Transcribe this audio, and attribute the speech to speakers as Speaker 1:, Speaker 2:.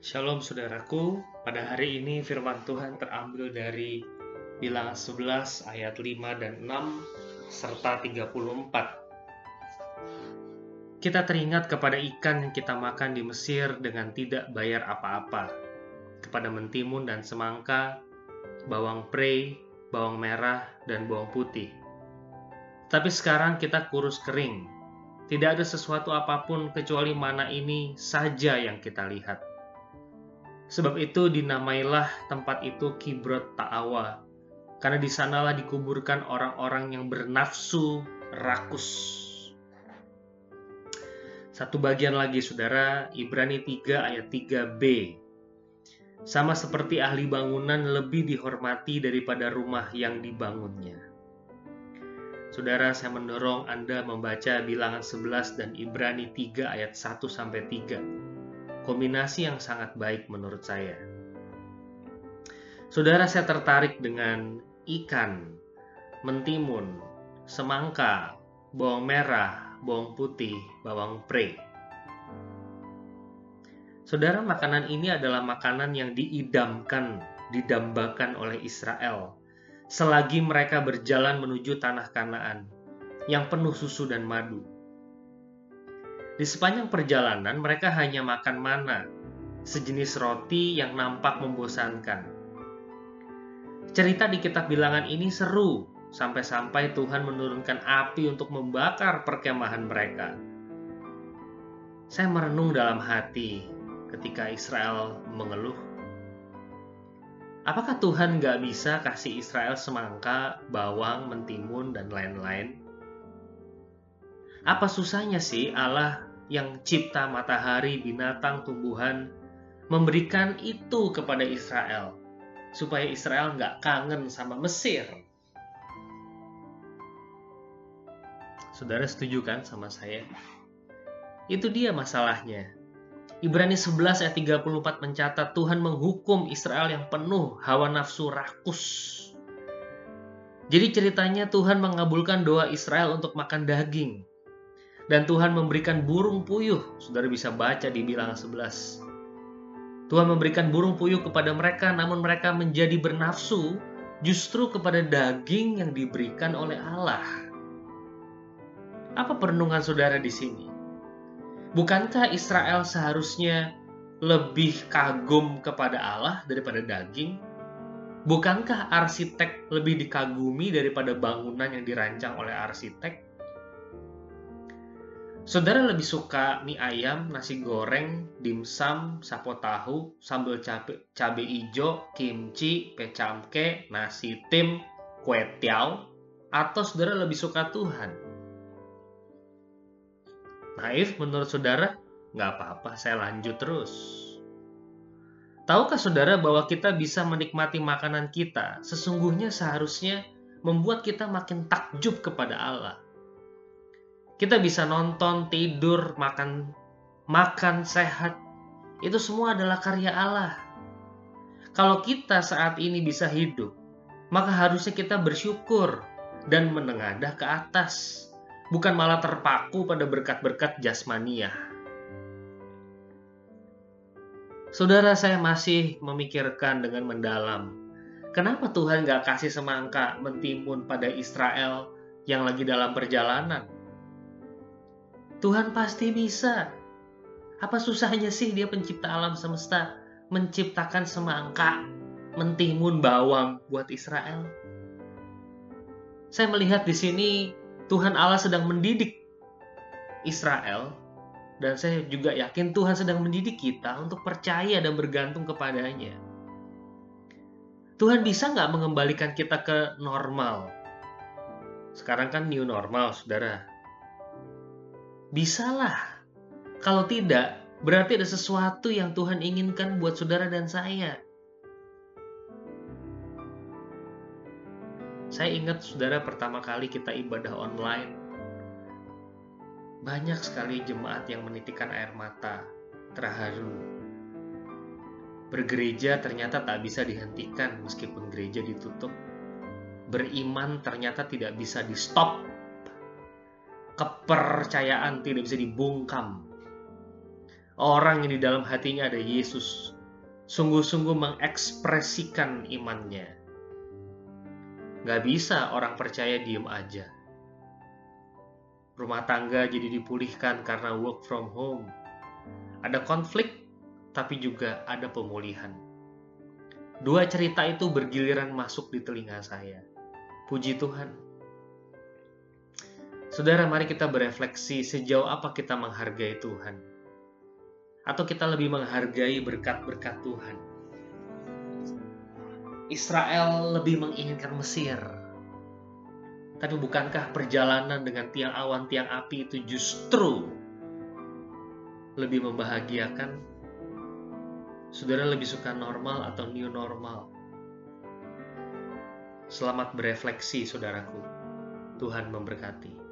Speaker 1: Shalom saudaraku, pada hari ini firman Tuhan terambil dari bilangan 11 ayat 5 dan 6 serta 34. Kita teringat kepada ikan yang kita makan di Mesir dengan tidak bayar apa-apa, kepada mentimun dan semangka, bawang prei, bawang merah, dan bawang putih. Tapi sekarang kita kurus kering, tidak ada sesuatu apa pun kecuali mana ini saja yang kita lihat Sebab itu dinamailah tempat itu Kibrot Ta'awa, karena di sanalah dikuburkan orang-orang yang bernafsu rakus. Satu bagian lagi saudara, Ibrani 3 ayat 3b. Sama seperti ahli bangunan lebih dihormati daripada rumah yang dibangunnya. Saudara, saya mendorong Anda membaca bilangan 11 dan Ibrani 3 ayat 1 sampai 3 kombinasi yang sangat baik menurut saya. Saudara saya tertarik dengan ikan, mentimun, semangka, bawang merah, bawang putih, bawang pre. Saudara, makanan ini adalah makanan yang diidamkan, didambakan oleh Israel selagi mereka berjalan menuju tanah Kanaan yang penuh susu dan madu. Di sepanjang perjalanan, mereka hanya makan mana, sejenis roti yang nampak membosankan. Cerita di kitab bilangan ini seru, sampai-sampai Tuhan menurunkan api untuk membakar perkemahan mereka. Saya merenung dalam hati ketika Israel mengeluh. Apakah Tuhan gak bisa kasih Israel semangka, bawang, mentimun, dan lain-lain? Apa susahnya sih Allah yang cipta matahari, binatang, tumbuhan, memberikan itu kepada Israel, supaya Israel nggak kangen sama Mesir. Saudara setuju kan sama saya? Itu dia masalahnya. Ibrani 11 ayat 34 mencatat Tuhan menghukum Israel yang penuh hawa nafsu rakus. Jadi ceritanya Tuhan mengabulkan doa Israel untuk makan daging. Dan Tuhan memberikan burung puyuh, saudara bisa baca di bilangan 11. Tuhan memberikan burung puyuh kepada mereka, namun mereka menjadi bernafsu justru kepada daging yang diberikan oleh Allah. Apa perenungan saudara di sini? Bukankah Israel seharusnya lebih kagum kepada Allah daripada daging? Bukankah arsitek lebih dikagumi daripada bangunan yang dirancang oleh arsitek? Saudara lebih suka mie ayam, nasi goreng, dimsum, sapo tahu, sambal cabe, cabe ijo, kimchi, pecamke, nasi tim, kue tiao, atau saudara lebih suka Tuhan? Naif menurut saudara? Nggak apa-apa, saya lanjut terus. Tahukah saudara bahwa kita bisa menikmati makanan kita sesungguhnya seharusnya membuat kita makin takjub kepada Allah? Kita bisa nonton, tidur, makan makan sehat. Itu semua adalah karya Allah. Kalau kita saat ini bisa hidup, maka harusnya kita bersyukur dan menengadah ke atas, bukan malah terpaku pada berkat-berkat jasmania. Saudara saya masih memikirkan dengan mendalam, kenapa Tuhan gak kasih semangka mentimun pada Israel yang lagi dalam perjalanan? Tuhan pasti bisa. Apa susahnya sih dia pencipta alam semesta menciptakan semangka, mentimun, bawang buat Israel? Saya melihat di sini Tuhan Allah sedang mendidik Israel dan saya juga yakin Tuhan sedang mendidik kita untuk percaya dan bergantung kepadanya. Tuhan bisa nggak mengembalikan kita ke normal? Sekarang kan new normal, saudara. Bisalah. Kalau tidak, berarti ada sesuatu yang Tuhan inginkan buat saudara dan saya. Saya ingat saudara pertama kali kita ibadah online. Banyak sekali jemaat yang menitikkan air mata, terharu. Bergereja ternyata tak bisa dihentikan meskipun gereja ditutup. Beriman ternyata tidak bisa di-stop kepercayaan tidak bisa dibungkam. orang yang di dalam hatinya ada Yesus, sungguh-sungguh mengekspresikan imannya. Gak bisa orang percaya diem aja. Rumah tangga jadi dipulihkan karena work from home. Ada konflik, tapi juga ada pemulihan. Dua cerita itu bergiliran masuk di telinga saya. Puji Tuhan. Saudara, mari kita berefleksi sejauh apa kita menghargai Tuhan. Atau kita lebih menghargai berkat-berkat Tuhan. Israel lebih menginginkan Mesir. Tapi bukankah perjalanan dengan tiang awan, tiang api itu justru lebih membahagiakan Saudara lebih suka normal atau new normal? Selamat berefleksi, saudaraku. Tuhan memberkati.